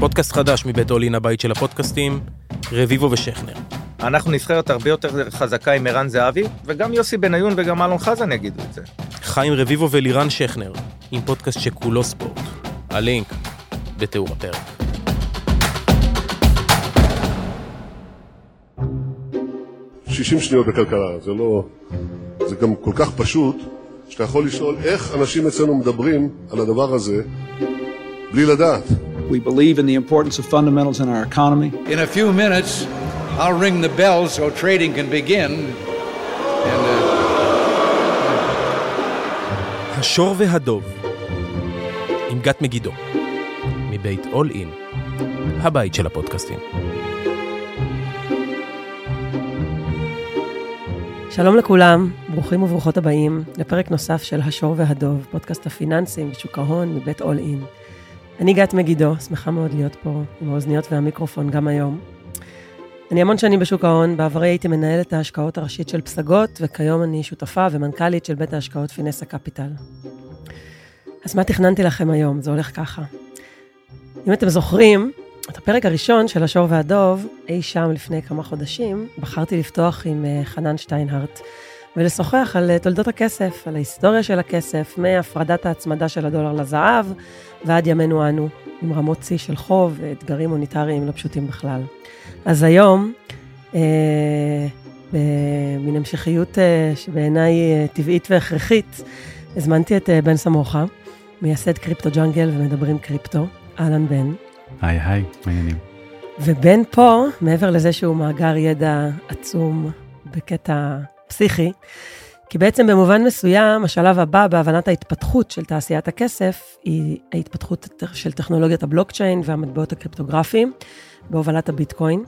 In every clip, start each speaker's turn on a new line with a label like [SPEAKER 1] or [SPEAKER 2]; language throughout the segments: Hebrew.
[SPEAKER 1] פודקאסט חדש מבית אולין הבית של הפודקאסטים, רביבו ושכנר.
[SPEAKER 2] אנחנו נבחרת הרבה יותר חזקה עם ערן זהבי, וגם יוסי בניון וגם אלון חזן יגידו את זה.
[SPEAKER 1] חיים רביבו ולירן שכנר, עם פודקאסט שכולו ספורט. הלינק בתיאור הפרק.
[SPEAKER 3] שישים שניות בכלכלה, זה לא... זה גם כל כך פשוט, שאתה יכול לשאול איך אנשים אצלנו מדברים על הדבר הזה בלי לדעת.
[SPEAKER 4] We believe in the importance of fundamentals in our economy.
[SPEAKER 5] In a few minutes, I'll ring the bell so trading can begin. And, uh,
[SPEAKER 1] השור והדוב, עם גת מגידו, מבית אול אין, הבית של הפודקאסטים.
[SPEAKER 6] שלום לכולם, ברוכים וברוכות הבאים לפרק נוסף של השור והדוב, פודקאסט הפיננסים ושוק ההון מבית אול אין. אני גת מגידו, שמחה מאוד להיות פה עם האוזניות והמיקרופון גם היום. אני המון שנים בשוק ההון, בעברי הייתי מנהלת ההשקעות הראשית של פסגות, וכיום אני שותפה ומנכ"לית של בית ההשקעות פינסה קפיטל. אז מה תכננתי לכם היום? זה הולך ככה. אם אתם זוכרים, את הפרק הראשון של השור והדוב, אי שם לפני כמה חודשים, בחרתי לפתוח עם אה, חנן שטיינהרט, ולשוחח על אה, תולדות הכסף, על ההיסטוריה של הכסף, מהפרדת ההצמדה של הדולר לזהב, ועד ימינו אנו, עם רמות שיא של חוב ואתגרים מוניטריים לא פשוטים בכלל. אז היום, אה, במין המשכיות אה, שבעיניי אה, טבעית והכרחית, הזמנתי את אה, בן סמוכה, מייסד קריפטו ג'אנגל ומדברים קריפטו. אהלן בן.
[SPEAKER 7] היי היי, מה העניינים?
[SPEAKER 6] ובן פה, מעבר לזה שהוא מאגר ידע עצום בקטע פסיכי, כי בעצם במובן מסוים, השלב הבא בהבנת ההתפתחות של תעשיית הכסף, היא ההתפתחות של טכנולוגיית הבלוקצ'יין והמטבעות הקריפטוגרפיים, בהובלת הביטקוין.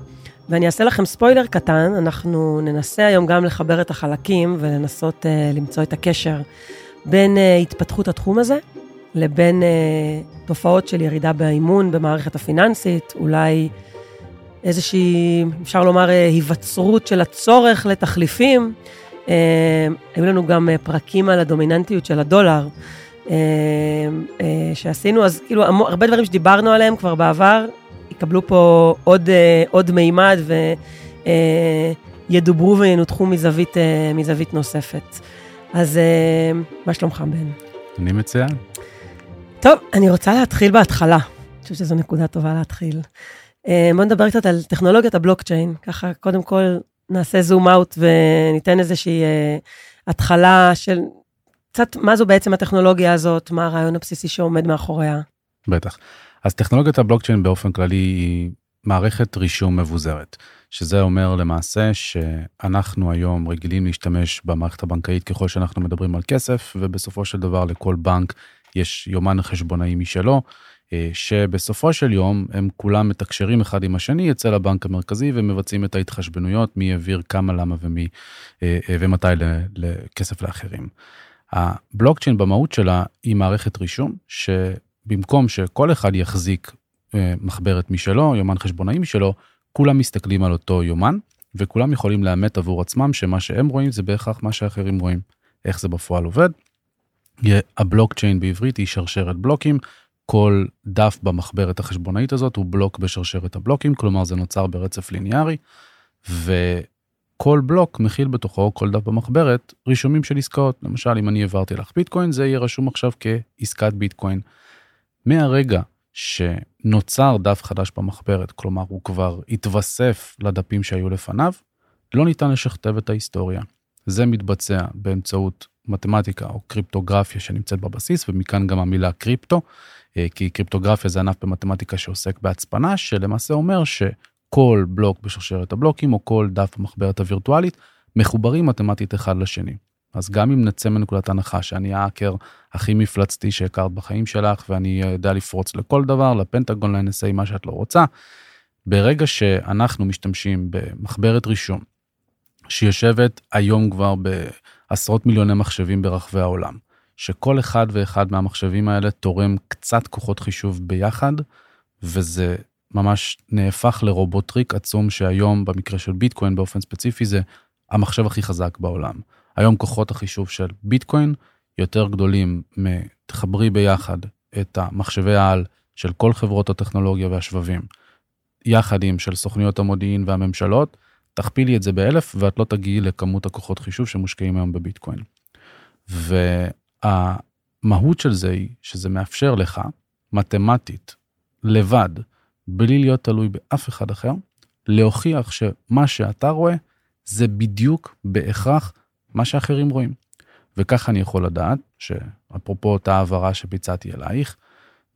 [SPEAKER 6] ואני אעשה לכם ספוילר קטן, אנחנו ננסה היום גם לחבר את החלקים ולנסות uh, למצוא את הקשר בין uh, התפתחות התחום הזה לבין uh, תופעות של ירידה באימון במערכת הפיננסית, אולי איזושהי, אפשר לומר, uh, היווצרות של הצורך לתחליפים. Uh, היו לנו גם uh, פרקים על הדומיננטיות של הדולר שעשינו, אז כאילו הרבה דברים שדיברנו עליהם כבר בעבר, יקבלו פה עוד, עוד מימד וידוברו וינותחו מזווית, מזווית נוספת. אז מה שלומך, בן?
[SPEAKER 7] אני מצוין.
[SPEAKER 6] טוב, אני רוצה להתחיל בהתחלה. אני חושבת שזו נקודה טובה להתחיל. Uh, בוא נדבר קצת על טכנולוגיית הבלוקצ'יין. ככה, קודם כל, נעשה זום אאוט וניתן איזושהי uh, התחלה של קצת מה זו בעצם הטכנולוגיה הזאת, מה הרעיון הבסיסי שעומד מאחוריה.
[SPEAKER 7] בטח. אז טכנולוגיית הבלוקצ'יין באופן כללי היא מערכת רישום מבוזרת, שזה אומר למעשה שאנחנו היום רגילים להשתמש במערכת הבנקאית ככל שאנחנו מדברים על כסף, ובסופו של דבר לכל בנק יש יומן חשבונאי משלו, שבסופו של יום הם כולם מתקשרים אחד עם השני אצל הבנק המרכזי ומבצעים את ההתחשבנויות מי העביר כמה למה ומי ומתי לכסף לאחרים. הבלוקצ'יין במהות שלה היא מערכת רישום שבמקום שכל אחד יחזיק מחברת משלו, יומן חשבונאי משלו, כולם מסתכלים על אותו יומן וכולם יכולים לאמת עבור עצמם שמה שהם רואים זה בהכרח מה שאחרים רואים. איך זה בפועל עובד? הבלוקצ'יין בעברית היא שרשרת בלוקים, כל דף במחברת החשבונאית הזאת הוא בלוק בשרשרת הבלוקים, כלומר זה נוצר ברצף ליניארי, וכל בלוק מכיל בתוכו, כל דף במחברת, רישומים של עסקאות. למשל, אם אני העברתי לך ביטקוין, זה יהיה רשום עכשיו כעסקת ביטקוין. מהרגע שנוצר דף חדש במחברת, כלומר הוא כבר התווסף לדפים שהיו לפניו, לא ניתן לשכתב את ההיסטוריה. זה מתבצע באמצעות מתמטיקה או קריפטוגרפיה שנמצאת בבסיס, ומכאן גם המילה קריפטו, כי קריפטוגרפיה זה ענף במתמטיקה שעוסק בהצפנה, שלמעשה אומר שכל בלוק בשרשרת הבלוקים, או כל דף במחברת הווירטואלית, מחוברים מתמטית אחד לשני. אז גם אם נצא מנקודת הנחה שאני האקר הכי מפלצתי שהכרת בחיים שלך, ואני יודע לפרוץ לכל דבר, לפנטגון, ל-NSA, מה שאת לא רוצה, ברגע שאנחנו משתמשים במחברת רישום, שיושבת היום כבר בעשרות מיליוני מחשבים ברחבי העולם, שכל אחד ואחד מהמחשבים האלה תורם קצת כוחות חישוב ביחד, וזה ממש נהפך לרובוטריק עצום שהיום במקרה של ביטקוין באופן ספציפי זה המחשב הכי חזק בעולם. היום כוחות החישוב של ביטקוין יותר גדולים מתחברי ביחד את המחשבי העל של כל חברות הטכנולוגיה והשבבים, יחד עם של סוכניות המודיעין והממשלות, תכפילי את זה באלף ואת לא תגיעי לכמות הכוחות חישוב שמושקעים היום בביטקוין. והמהות של זה היא שזה מאפשר לך, מתמטית, לבד, בלי להיות תלוי באף אחד אחר, להוכיח שמה שאתה רואה זה בדיוק בהכרח מה שאחרים רואים. וככה אני יכול לדעת שאפרופו אותה העברה שביצעתי אלייך,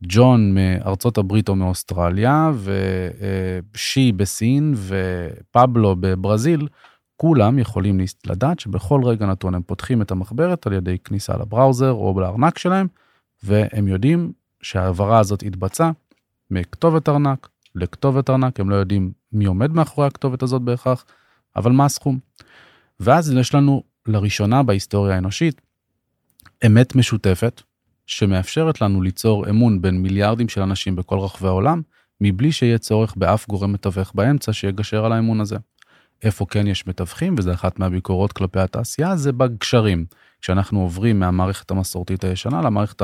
[SPEAKER 7] ג'ון מארצות הברית או מאוסטרליה ושי בסין ופבלו בברזיל, כולם יכולים לדעת שבכל רגע נתון הם פותחים את המחברת על ידי כניסה לבראוזר או לארנק שלהם, והם יודעים שההעברה הזאת התבצעה מכתובת ארנק לכתובת ארנק, הם לא יודעים מי עומד מאחורי הכתובת הזאת בהכרח, אבל מה הסכום. ואז יש לנו לראשונה בהיסטוריה האנושית אמת משותפת שמאפשרת לנו ליצור אמון בין מיליארדים של אנשים בכל רחבי העולם, מבלי שיהיה צורך באף גורם מתווך באמצע שיגשר על האמון הזה. איפה כן יש מתווכים, וזה אחת מהביקורות כלפי התעשייה, זה בגשרים, כשאנחנו עוברים מהמערכת המסורתית הישנה למערכת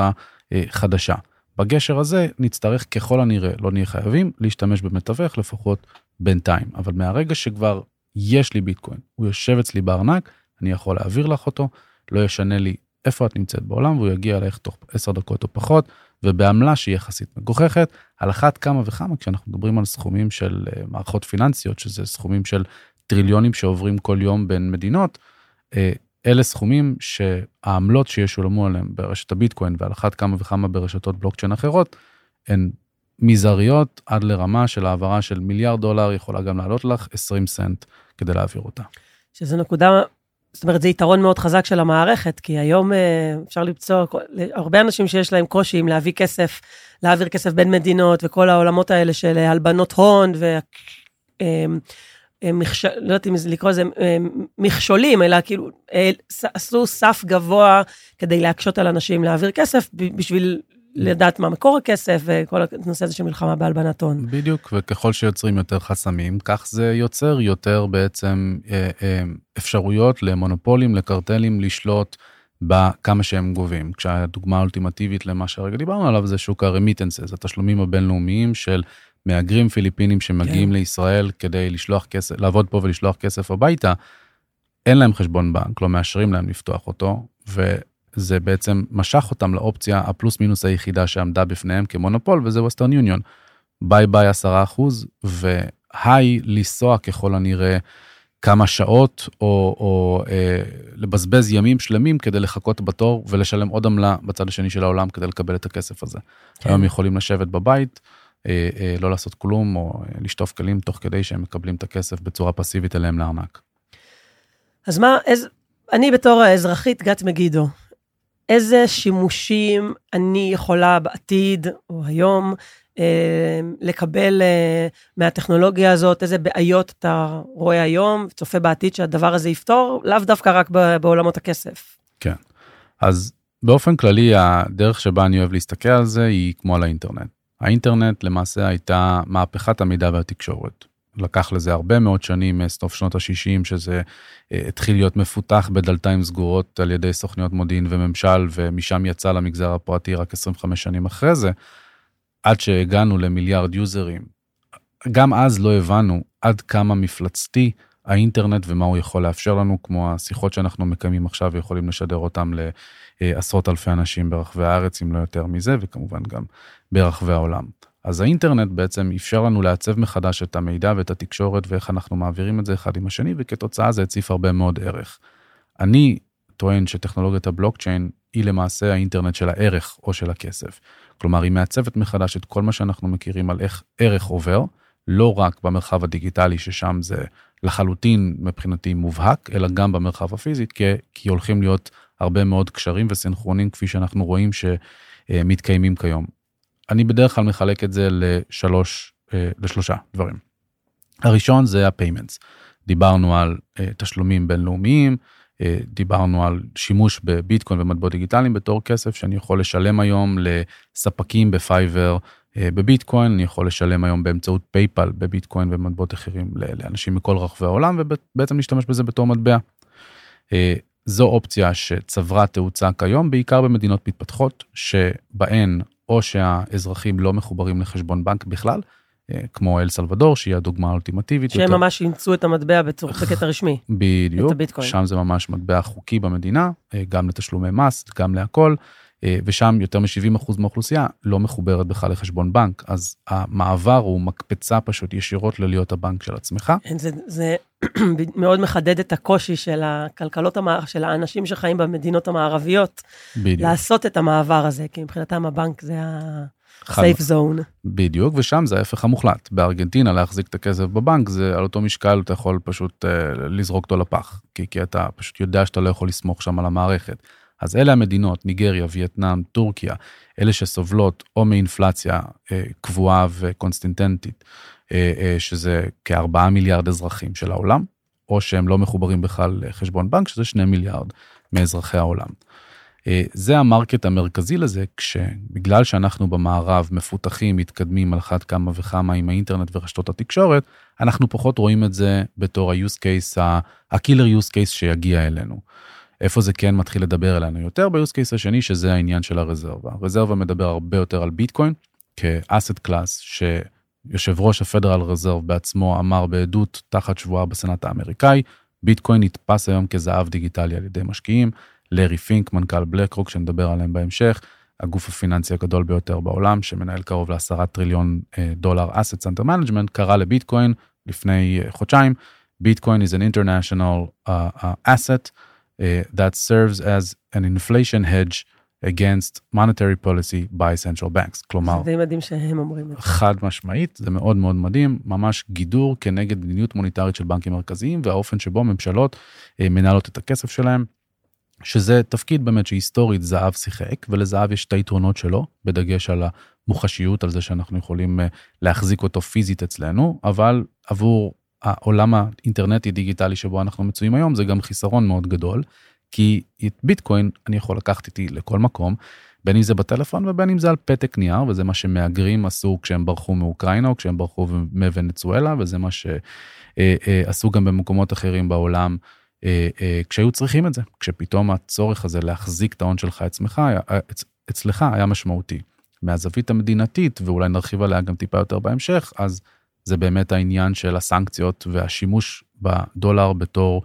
[SPEAKER 7] החדשה. בגשר הזה נצטרך ככל הנראה, לא נהיה חייבים, להשתמש במתווך לפחות בינתיים. אבל מהרגע שכבר יש לי ביטקוין, הוא יושב אצלי בארנק, אני יכול להעביר לך אותו, לא ישנה לי איפה את נמצאת בעולם, והוא יגיע אלייך תוך 10 דקות או פחות, ובעמלה שהיא יחסית מגוחכת, על אחת כמה וכמה כשאנחנו מדברים על סכומים של uh, מערכות פיננסיות, שזה סכומים של טריליונים שעוברים כל יום בין מדינות, uh, אלה סכומים שהעמלות שישולמו עליהם ברשת הביטקוין ועל אחת כמה וכמה ברשתות בלוקצ'יין אחרות, הן מזעריות עד לרמה של העברה של מיליארד דולר יכולה גם לעלות לך 20 סנט כדי להעביר אותה.
[SPEAKER 6] שזה נקודה, זאת אומרת, זה יתרון מאוד חזק של המערכת, כי היום אה, אפשר למצוא הרבה אנשים שיש להם קושי עם להביא כסף, להעביר כסף בין מדינות, וכל העולמות האלה של הלבנות הון, ו... אה, מכש... לא יודעת אם לקרוא לזה מכשולים, אלא כאילו עשו סף גבוה כדי להקשות על אנשים להעביר כסף בשביל לדעת מה מקור הכסף וכל הנושא הזה של מלחמה בהלבנת הון.
[SPEAKER 7] בדיוק, וככל שיוצרים יותר חסמים, כך זה יוצר יותר בעצם אה, אה, אפשרויות למונופולים, לקרטלים, לשלוט בכמה שהם גובים. כשהדוגמה האולטימטיבית למה שהרגע דיברנו עליו זה שוק הרמיטנסס, התשלומים הבינלאומיים של מהגרים פיליפינים שמגיעים כן. לישראל כדי לשלוח כסף, לעבוד פה ולשלוח כסף הביתה, אין להם חשבון בנק, לא מאשרים להם לפתוח אותו, וזה בעצם משך אותם לאופציה הפלוס מינוס היחידה שעמדה בפניהם כמונופול, וזה Western Union. bye bye 10 אחוז, והי לנסוע ככל הנראה כמה שעות, או, או אה, לבזבז ימים שלמים כדי לחכות בתור ולשלם עוד עמלה בצד השני של העולם כדי לקבל את הכסף הזה. כן. היום יכולים לשבת בבית. אה, אה, לא לעשות כלום או אה, לשטוף כלים תוך כדי שהם מקבלים את הכסף בצורה פסיבית אליהם לארנק.
[SPEAKER 6] אז מה, איז, אני בתור האזרחית גת מגידו, איזה שימושים אני יכולה בעתיד או היום אה, לקבל אה, מהטכנולוגיה הזאת, איזה בעיות אתה רואה היום, צופה בעתיד שהדבר הזה יפתור, לאו דווקא רק בעולמות הכסף.
[SPEAKER 7] כן, אז באופן כללי הדרך שבה אני אוהב להסתכל על זה היא כמו על האינטרנט. האינטרנט למעשה הייתה מהפכת המידע והתקשורת. לקח לזה הרבה מאוד שנים מסוף שנות ה-60 שזה uh, התחיל להיות מפותח בדלתיים סגורות על ידי סוכניות מודיעין וממשל ומשם יצא למגזר הפרטי רק 25 שנים אחרי זה, עד שהגענו למיליארד יוזרים. גם אז לא הבנו עד כמה מפלצתי האינטרנט ומה הוא יכול לאפשר לנו, כמו השיחות שאנחנו מקיימים עכשיו ויכולים לשדר אותם לעשרות אלפי אנשים ברחבי הארץ, אם לא יותר מזה, וכמובן גם ברחבי העולם. אז האינטרנט בעצם אפשר לנו לעצב מחדש את המידע ואת התקשורת ואיך אנחנו מעבירים את זה אחד עם השני, וכתוצאה זה הציף הרבה מאוד ערך. אני טוען שטכנולוגיית הבלוקצ'יין היא למעשה האינטרנט של הערך או של הכסף. כלומר, היא מעצבת מחדש את כל מה שאנחנו מכירים על איך ערך עובר, לא רק במרחב הדיגיטלי, ששם זה לחלוטין מבחינתי מובהק, אלא גם במרחב הפיזי, כי, כי הולכים להיות הרבה מאוד קשרים וסינכרונים כפי שאנחנו רואים שמתקיימים כיום. אני בדרך כלל מחלק את זה לשלוש, אה, לשלושה דברים. הראשון זה ה-payments. דיברנו על אה, תשלומים בינלאומיים, אה, דיברנו על שימוש בביטקוין ומטבעות דיגיטליים בתור כסף שאני יכול לשלם היום לספקים בפייבר בביטקוין, אני יכול לשלם היום באמצעות פייפל בביטקוין ומטבעות אחרים לאנשים מכל רחבי העולם ובעצם להשתמש בזה בתור מטבע. זו אופציה שצברה תאוצה כיום בעיקר במדינות מתפתחות שבהן או שהאזרחים לא מחוברים לחשבון בנק בכלל, אה, כמו אל סלבדור, שהיא הדוגמה האולטימטיבית.
[SPEAKER 6] שהם
[SPEAKER 7] יותר.
[SPEAKER 6] ממש אימצו את המטבע בצורת בקטע רשמי.
[SPEAKER 7] בדיוק. שם זה ממש מטבע חוקי במדינה, אה, גם לתשלומי מס, גם להכל, ושם יותר מ-70% מהאוכלוסייה לא מחוברת בכלל לחשבון בנק, אז המעבר הוא מקפצה פשוט ישירות ללהיות הבנק של עצמך.
[SPEAKER 6] כן, זה, זה מאוד מחדד את הקושי של הכלכלות, המע... של האנשים שחיים במדינות המערביות,
[SPEAKER 7] בדיוק.
[SPEAKER 6] לעשות את המעבר הזה, כי מבחינתם הבנק זה
[SPEAKER 7] חד-
[SPEAKER 6] ה-safe zone.
[SPEAKER 7] בדיוק, ושם זה ההפך המוחלט. בארגנטינה להחזיק את הכסף בבנק, זה על אותו משקל אתה יכול פשוט אה, לזרוק אותו לפח, כי, כי אתה פשוט יודע שאתה לא יכול לסמוך שם על המערכת. אז אלה המדינות, ניגריה, וייטנאם, טורקיה, אלה שסובלות או מאינפלציה אה, קבועה וקונסטינטנטית, אה, אה, שזה כארבעה מיליארד אזרחים של העולם, או שהם לא מחוברים בכלל לחשבון בנק, שזה שני מיליארד מאזרחי העולם. אה, זה המרקט המרכזי לזה, כשבגלל שאנחנו במערב מפותחים, מתקדמים על אחת כמה וכמה עם האינטרנט ורשתות התקשורת, אנחנו פחות רואים את זה בתור ה-use case, ה-killer use case שיגיע אלינו. איפה זה כן מתחיל לדבר אלינו יותר ב-use case השני, שזה העניין של הרזרבה. הרזרבה מדבר הרבה יותר על ביטקוין כ asset class, שיושב ראש ה Federal Reserve בעצמו אמר בעדות תחת שבועה בסנאט האמריקאי, ביטקוין נתפס היום כזהב דיגיטלי על ידי משקיעים. לארי פינק, מנכ"ל BlackRock, שנדבר עליהם בהמשך, הגוף הפיננסי הגדול ביותר בעולם, שמנהל קרוב לעשרה טריליון אה, דולר assets under management, קרא לביטקוין לפני אה, חודשיים, ביטקוין is an international uh, uh, asset uh, that serves as an inflation hedge against monetary policy by central banks. כלומר,
[SPEAKER 6] זה די מדהים שהם אומרים את זה.
[SPEAKER 7] חד משמעית, זה מאוד מאוד מדהים, ממש גידור כנגד מדיניות מוניטרית של בנקים מרכזיים והאופן שבו ממשלות אה, מנהלות את הכסף שלהם. שזה תפקיד באמת שהיסטורית זהב שיחק, ולזהב יש את היתרונות שלו, בדגש על המוחשיות, על זה שאנחנו יכולים אה, להחזיק אותו פיזית אצלנו, אבל עבור העולם האינטרנטי דיגיטלי שבו אנחנו מצויים היום, זה גם חיסרון מאוד גדול, כי את ביטקוין אני יכול לקחת איתי לכל מקום, בין אם זה בטלפון ובין אם זה על פתק נייר, וזה מה שמהגרים עשו כשהם ברחו מאוקראינה או כשהם ברחו מוונצואלה, וזה מה שעשו גם במקומות אחרים בעולם. אה, אה, כשהיו צריכים את זה, כשפתאום הצורך הזה להחזיק את ההון שלך אצלך, אצ, אצלך היה משמעותי. מהזווית המדינתית, ואולי נרחיב עליה גם טיפה יותר בהמשך, אז זה באמת העניין של הסנקציות והשימוש בדולר בתור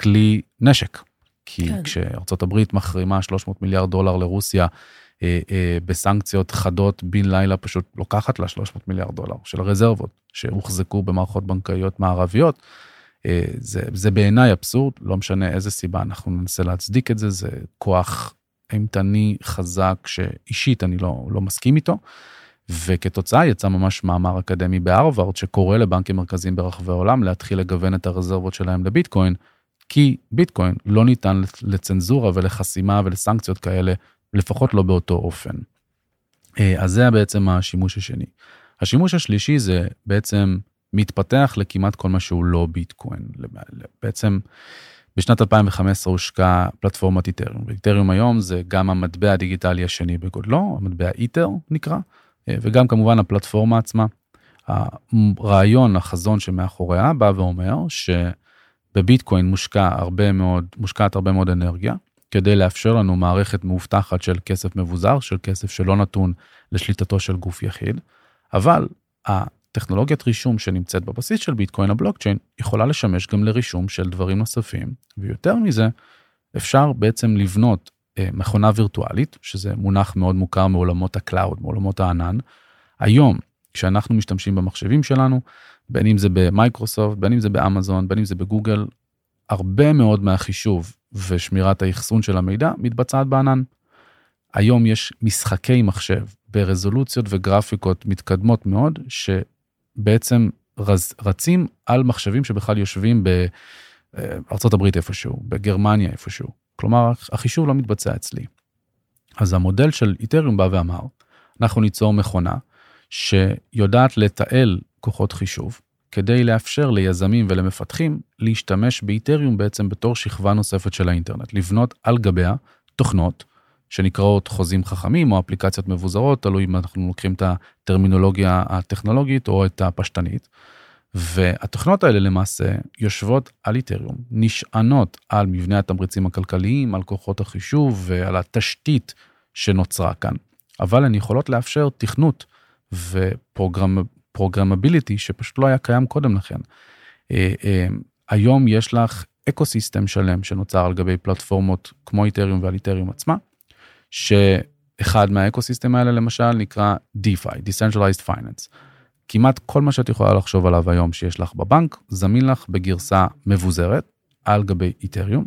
[SPEAKER 7] כלי נשק. כי כן. כשארצות הברית מחרימה 300 מיליארד דולר לרוסיה אה, אה, בסנקציות חדות בן לילה, פשוט לוקחת לה 300 מיליארד דולר של רזרבות שהוחזקו במערכות בנקאיות מערביות. זה, זה בעיניי אבסורד, לא משנה איזה סיבה אנחנו ננסה להצדיק את זה, זה כוח אימתני חזק שאישית אני לא, לא מסכים איתו. וכתוצאה יצא ממש מאמר אקדמי בהרווארד שקורא לבנקים מרכזיים ברחבי העולם להתחיל לגוון את הרזרבות שלהם לביטקוין, כי ביטקוין לא ניתן לצנזורה ולחסימה ולסנקציות כאלה, לפחות לא באותו אופן. אז זה בעצם השימוש השני. השימוש השלישי זה בעצם מתפתח לכמעט כל מה שהוא לא ביטקוין. בעצם בשנת 2015 הושקה פלטפורמת איתריום, ואיתריום היום זה גם המטבע הדיגיטלי השני בגודלו, המטבע איתר נקרא, וגם כמובן הפלטפורמה עצמה. הרעיון, החזון שמאחוריה בא ואומר שבביטקוין מושקע הרבה מאוד, מושקעת הרבה מאוד אנרגיה, כדי לאפשר לנו מערכת מאובטחת של כסף מבוזר, של כסף שלא נתון לשליטתו של גוף יחיד, אבל טכנולוגיית רישום שנמצאת בבסיס של ביטקוין הבלוקצ'יין יכולה לשמש גם לרישום של דברים נוספים ויותר מזה אפשר בעצם לבנות אה, מכונה וירטואלית שזה מונח מאוד מוכר מעולמות ה cloud מעולמות הענן. היום כשאנחנו משתמשים במחשבים שלנו בין אם זה במייקרוסופט בין אם זה באמזון בין אם זה בגוגל הרבה מאוד מהחישוב ושמירת האחסון של המידע מתבצעת בענן. היום יש משחקי מחשב ברזולוציות וגרפיקות מתקדמות מאוד, שבעצם רז, רצים על מחשבים שבכלל יושבים בארצות הברית איפשהו, בגרמניה איפשהו. כלומר, החישוב לא מתבצע אצלי. אז המודל של איתריום בא ואמר, אנחנו ניצור מכונה שיודעת לתעל כוחות חישוב, כדי לאפשר ליזמים ולמפתחים להשתמש באיתריום בעצם בתור שכבה נוספת של האינטרנט, לבנות על גביה תוכנות שנקראות חוזים חכמים או אפליקציות מבוזרות, תלוי אם אנחנו לוקחים את הטרמינולוגיה הטכנולוגית או את הפשטנית. והתוכנות האלה למעשה יושבות על איתריום, נשענות על מבנה התמריצים הכלכליים, על כוחות החישוב ועל התשתית שנוצרה כאן. אבל הן יכולות לאפשר תכנות ו programmability שפשוט לא היה קיים קודם לכן. אה, אה, היום יש לך ecosystem שלם שנוצר על גבי פלטפורמות כמו איתריום ועל איתריום עצמה, שאחד מה ecosystem האלה למשל נקרא DeFi, Decentralized Finance. כמעט כל מה שאת יכולה לחשוב עליו היום שיש לך בבנק, זמין לך בגרסה מבוזרת על גבי איתריום,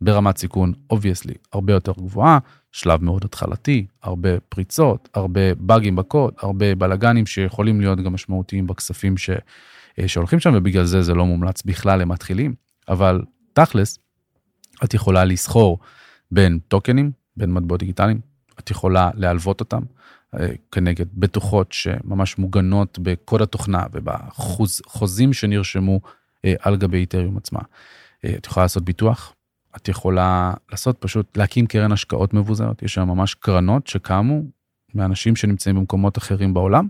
[SPEAKER 7] ברמת סיכון obviously הרבה יותר גבוהה, שלב מאוד התחלתי, הרבה פריצות, הרבה באגים בקוד, הרבה בלאגנים שיכולים להיות גם משמעותיים בכספים ש, אה, שהולכים שם, ובגלל זה זה לא מומלץ בכלל למתחילים. אבל תכלס, את יכולה לסחור בין טוקנים, בין מטבעות דיגיטליים, את יכולה להלוות אותם כנגד בטוחות שממש מוגנות בקוד התוכנה ובחוזים שנרשמו אה, על גבי איתריום עצמה. את יכולה לעשות ביטוח, את יכולה לעשות פשוט להקים קרן השקעות מבוזרת, יש שם ממש קרנות שקמו מאנשים שנמצאים במקומות אחרים בעולם,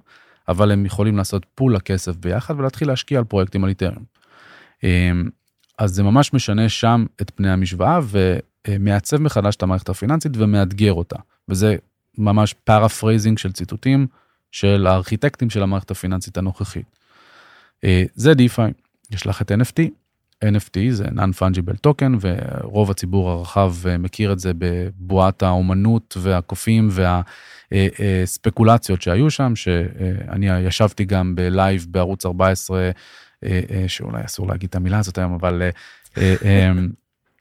[SPEAKER 7] אבל הם יכולים לעשות פול לכסף ביחד ולהתחיל להשקיע על פרויקטים על איתרם. אמ, אז זה ממש משנה שם את פני המשוואה ומעצב מחדש את המערכת הפיננסית ומאתגר אותה, וזה ממש paraphrasing של ציטוטים של הארכיטקטים של המערכת הפיננסית הנוכחית. אה, זה DeFi, יש לך את NFT, NFT זה non-fungible token ורוב הציבור הרחב אה, מכיר את זה בבועת האומנות והקופים והספקולציות שהיו שם שאני ישבתי גם ב live בערוץ 14 אה, אה, שאולי אסור להגיד את המילה הזאת היום אבל.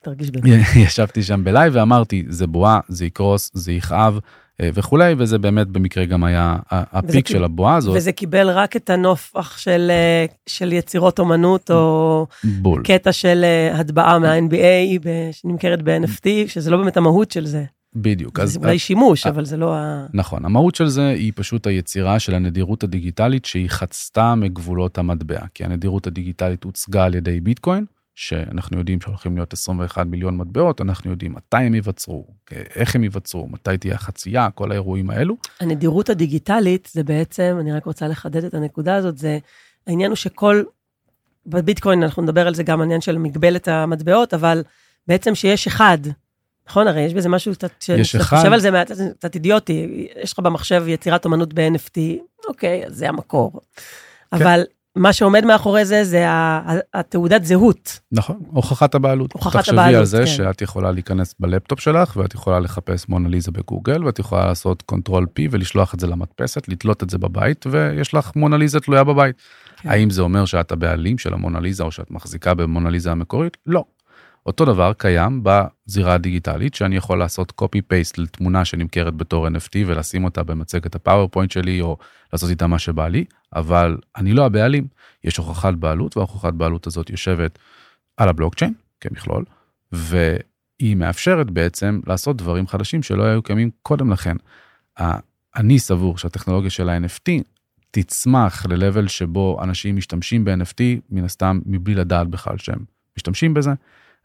[SPEAKER 6] תרגיש
[SPEAKER 7] ישבתי שם ב live ואמרתי זה בועה זה יקרוס זה יכאב אה, וכולי, וזה באמת במקרה גם היה ה peak של הבועה הזאת.
[SPEAKER 6] וזה קיבל רק את הנופח של, אה, של יצירות אומנות, או
[SPEAKER 7] בול.
[SPEAKER 6] קטע של אה, הטבעה מה-NBA שנמכרת ב-NFT, שזה לא באמת המהות של זה.
[SPEAKER 7] בדיוק.
[SPEAKER 6] זה אולי שימוש, אבל זה לא ה...
[SPEAKER 7] נכון, המהות של זה היא פשוט היצירה של הנדירות הדיגיטלית שהיא חצתה מגבולות המטבע, כי הנדירות הדיגיטלית הוצגה על ידי ביטקוין, שאנחנו יודעים שהולכים להיות 21 מיליון מטבעות, אנחנו יודעים מתי הם ייווצרו, איך הם ייווצרו, מתי תהיה החצייה, כל האירועים האלו.
[SPEAKER 6] הנדירות הדיגיטלית זה בעצם, אני רק רוצה לחדד את הנקודה הזאת, זה העניין הוא שכל, בביטקוין אנחנו נדבר על זה גם העניין של מגבלת המטבעות, אבל בעצם שיש אחד, נכון? הרי יש בזה משהו קצת,
[SPEAKER 7] אחד.
[SPEAKER 6] חושב על זה מעט, קצת אידיוטי, יש לך במחשב יצירת אמנות ב-NFT, אוקיי, זה המקור. כן. אבל מה שעומד מאחורי זה, זה התעודת זהות.
[SPEAKER 7] נכון, הוכחת הבעלות.
[SPEAKER 6] הוכחת הבעלות, תחשבי
[SPEAKER 7] על זה
[SPEAKER 6] כן.
[SPEAKER 7] שאת יכולה להיכנס בלפטופ שלך, ואת יכולה לחפש מונליזה בגוגל, ואת יכולה לעשות control P ולשלוח את זה למדפסת, לתלות את זה בבית, ויש לך מונליזה תלויה בבית.
[SPEAKER 6] כן.
[SPEAKER 7] האם זה אומר שאת הבעלים של המונליזה, או שאת מחזיקה במונליזה המקורית? לא. אותו דבר קיים בזירה הדיגיטלית, שאני יכול לעשות copy paste לתמונה שנמכרת בתור NFT ולשים אותה במצגת הפאורפוינט שלי, או לעשות איתה מה שבא לי, אבל אני לא הבעלים. יש הוכחת בעלות, וההוכחת בעלות הזאת יושבת על הבלוקצ'יין כמכלול, והיא מאפשרת בעצם לעשות דברים חדשים שלא היו קיימים קודם לכן. אני סבור שהטכנולוגיה של ה-NFT תצמח ל-level שבו אנשים משתמשים ב-NFT, מן הסתם מבלי לדעת בכלל שהם משתמשים בזה.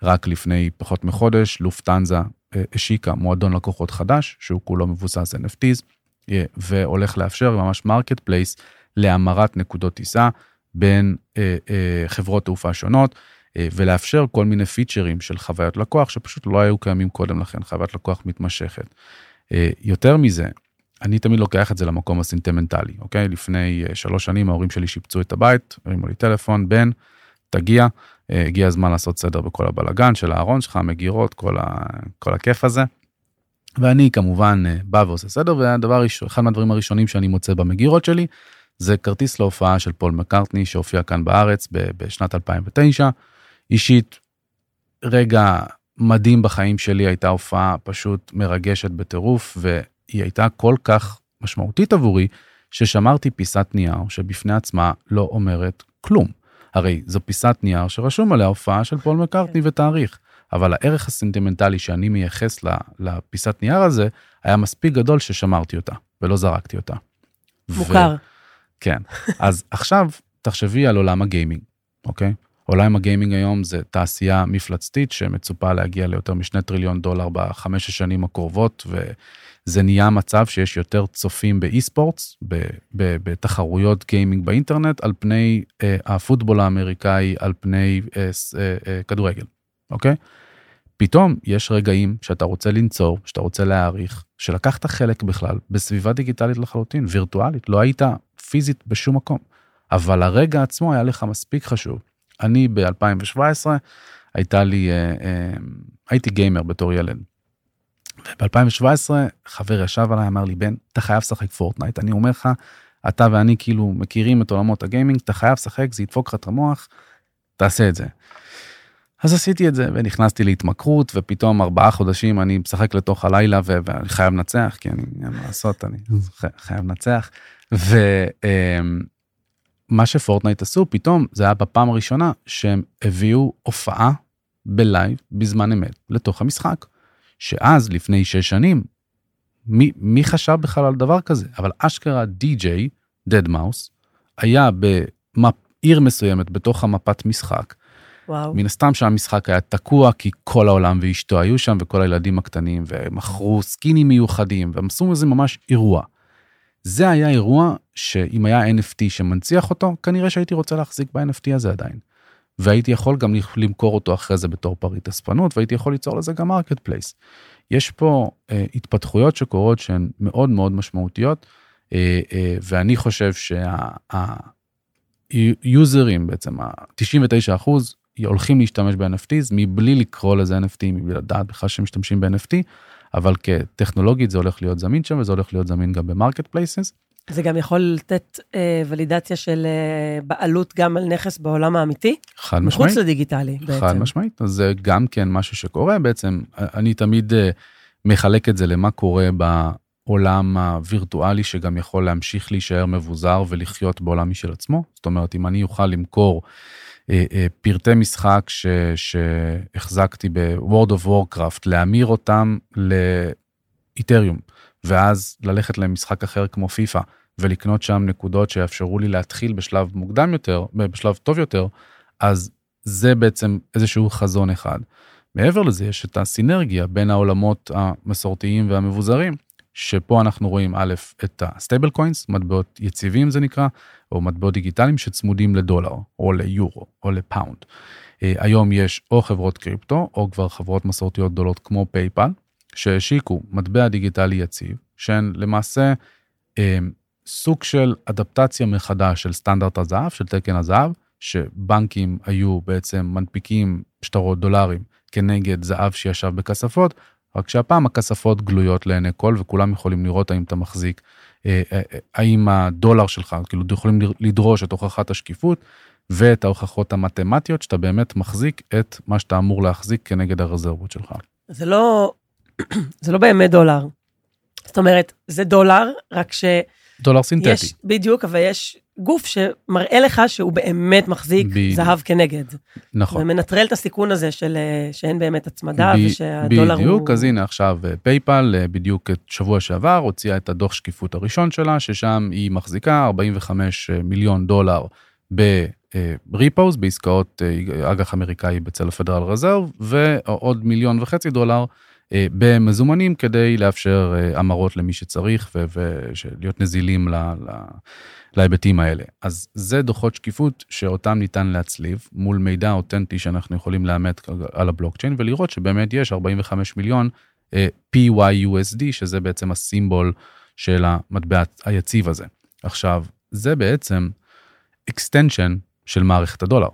[SPEAKER 7] רק לפני פחות מחודש, לופטנזה אה, השיקה מועדון לקוחות חדש, שהוא כולו מבוסס NFTs, אה, והולך לאפשר ממש marketplace להמרת נקודות טיסה בין אה, חברות תעופה שונות, ולאפשר כל מיני פיצ'רים של חוויות לקוח שפשוט לא היו קיימים קודם לכן, חוויית לקוח מתמשכת. יותר מזה, אני תמיד לוקח את זה למקום הסנטימנטלי, אוקיי? לפני שלוש שנים ההורים שלי שיפצו את הבית, הרימו לי טלפון, בן, תגיע, הגיע הזמן לעשות סדר בכל הבלגן של הארון שלך, מגירות, כל, ה, כל הכיף הזה. ואני כמובן אה, בא ועושה סדר, והדבר, אחד מהדברים הראשונים שאני מוצא במגירות שלי, זה כרטיס להופעה של פול מקארטני שהופיע כאן בארץ בשנת 2009. אישית, רגע מדהים בחיים שלי, הייתה הופעה פשוט מרגשת בטירוף, והיא הייתה כל כך משמעותית עבורי, ששמרתי פיסת נייר שבפני עצמה לא אומרת כלום. הרי זו פיסת נייר שרשום עליה הופעה של פול מקארטני ותאריך, אבל הערך הסנטימנטלי שאני מייחס לפיסת נייר הזה, היה מספיק גדול ששמרתי אותה, ולא זרקתי אותה.
[SPEAKER 6] מוכר.
[SPEAKER 7] ו... כן, אז עכשיו תחשבי על עולם הגיימינג, אוקיי? עולם הגיימינג היום זה תעשייה מפלצתית שמצופה להגיע ליותר משני טריליון דולר בחמש השנים הקרובות, וזה נהיה מצב שיש יותר צופים ב-esports, בתחרויות גיימינג באינטרנט, על פני אה, הפוטבול האמריקאי, על פני אה, אה, אה, כדורגל, אוקיי? פתאום יש רגעים שאתה רוצה לנצור, שאתה רוצה להעריך, שלקחת חלק בכלל בסביבה דיגיטלית לחלוטין, וירטואלית, לא היית פיזית בשום מקום. אבל הרגע עצמו היה לך מספיק חשוב. אני ב-2017, הייתה לי, אה, אה, הייתי גיימר בתור ילד. וב-2017 חבר ישב עליי, אמר לי, בן, אתה חייב לשחק פורטנייט. אני אומר לך, אתה ואני כאילו מכירים את עולמות הגיימינג, אתה חייב לשחק, זה ידפוק לך את המוח, תעשה את זה. אז עשיתי את זה ונכנסתי להתמכרות ופתאום ארבעה חודשים אני משחק לתוך הלילה ואני חייב לנצח כי אני אין מה לעשות אני חייב לנצח. ומה שפורטנייט עשו פתאום זה היה בפעם הראשונה שהם הביאו הופעה ב-live בזמן אמת לתוך המשחק. שאז לפני שש שנים מי, מי חשב בכלל על דבר כזה אבל אשכרה די.ג'יי deadmau5 היה בעיר מסוימת בתוך המפת משחק.
[SPEAKER 6] וואו.
[SPEAKER 7] מן הסתם שהמשחק היה תקוע כי כל העולם ואשתו היו שם וכל הילדים הקטנים ומכרו סקינים מיוחדים והם עשו מזה ממש אירוע. זה היה אירוע שאם היה NFT שמנציח אותו כנראה שהייתי רוצה להחזיק ב-NFT הזה עדיין. והייתי יכול גם למכור אותו אחרי זה בתור פריט אספנות והייתי יכול ליצור לזה גם marketplace. יש פה אה, התפתחויות שקורות שהן מאוד מאוד משמעותיות אה, אה, ואני חושב שהיוזרים בעצם ה-99 אחוז הולכים להשתמש ב-NFTs מבלי לקרוא לזה NFT, מבלי לדעת בכלל שהם משתמשים ב-NFT, אבל כטכנולוגית זה הולך להיות זמין שם וזה הולך להיות זמין גם ב-marketplaces.
[SPEAKER 6] זה גם יכול לתת אה, ולידציה של אה, בעלות גם על נכס בעולם האמיתי?
[SPEAKER 7] חד משמעית.
[SPEAKER 6] מחוץ לדיגיטלי בעצם.
[SPEAKER 7] חד משמעית, אז זה גם כן משהו שקורה בעצם, אני תמיד אה, מחלק את זה למה קורה בעולם הווירטואלי שגם יכול להמשיך להישאר מבוזר ולחיות בעולם משל עצמו. זאת אומרת, אם אני אוכל למכור אה, אה, פרטי משחק ש, שהחזקתי ב-World of Warcraft, להמיר אותם לאיתריום, ואז ללכת למשחק אחר כמו פיפא, ולקנות שם נקודות שיאפשרו לי להתחיל בשלב מוקדם יותר, בשלב טוב יותר, אז זה בעצם איזשהו חזון אחד. מעבר לזה יש את הסינרגיה בין העולמות המסורתיים והמבוזרים, שפה אנחנו רואים א', את ה-stable coins, מטבעות יציבים זה נקרא, או מטבעות דיגיטליים שצמודים לדולר, או ליורו, או לפאונד. אה, היום יש או חברות קריפטו, או כבר חברות מסורתיות גדולות כמו פייפל, שהשיקו מטבע דיגיטלי יציב, שהן למעשה אה, סוג של אדפטציה מחדש של סטנדרט הזהב, של תקן הזהב, שבנקים היו בעצם מנפיקים שטרות דולרים כנגד זהב שישב בכספות, רק שהפעם הכספות גלויות לעיני כל וכולם יכולים לראות האם אתה מחזיק, אה, אה, אה, האם הדולר שלך, כאילו יכולים לדרוש את הוכחת השקיפות ואת ההוכחות המתמטיות שאתה באמת מחזיק את מה שאתה אמור להחזיק כנגד הרזרבות שלך.
[SPEAKER 6] זה לא, זה לא באמת דולר. זאת אומרת, זה דולר, רק ש...
[SPEAKER 7] דולר סינתטי.
[SPEAKER 6] יש, בדיוק, אבל יש גוף שמראה לך שהוא באמת מחזיק ב... זהב כנגד.
[SPEAKER 7] נכון.
[SPEAKER 6] ומנטרל את הסיכון הזה של אה, שאין באמת הצמדה ב... ושהדולר
[SPEAKER 7] בדיוק, הוא...
[SPEAKER 6] בדיוק,
[SPEAKER 7] אז הנה עכשיו אה, פייפל, אה, בדיוק את שבוע שעבר, הוציאה את הדוח שקיפות הראשון שלה, ששם היא מחזיקה 45 מיליון דולר ב-repos, בעסקאות אג"ח אמריקאי אצל הפדרל רזרב, ועוד מיליון וחצי דולר במזומנים כדי לאפשר המרות למי שצריך ולהיות נזילים. להיבטים האלה. אז זה דוחות שקיפות שאותם ניתן להצליב מול מידע אותנטי שאנחנו יכולים לאמת על הבלוקצ'יין ולראות שבאמת יש 45 מיליון uh, PYUSD שזה בעצם הסימבול של המטבע היציב הזה. עכשיו זה בעצם extension של מערכת הדולר.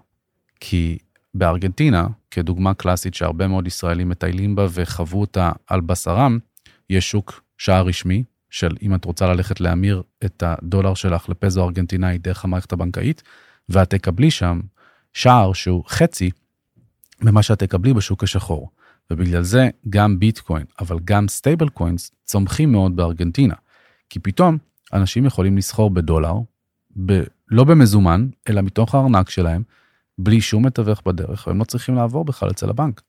[SPEAKER 7] כי בארגנטינה, כדוגמה קלאסית שהרבה מאוד ישראלים מטיילים בה וחוו אותה על בשרם, יש שוק שער רשמי של אם את רוצה ללכת להמיר את הדולר שלך לפזו ארגנטינאי דרך המערכת הבנקאית, ואת תקבלי שם שער שהוא חצי ממה שאת תקבלי בשוק השחור. ובגלל זה גם ביטקוין, אבל גם stable coins צומחים מאוד בארגנטינה. כי פתאום אנשים יכולים לסחור בדולר, ב, לא במזומן, אלא מתוך הארנק שלהם, בלי שום מתווך בדרך, והם לא צריכים לעבור בכלל אצל הבנק.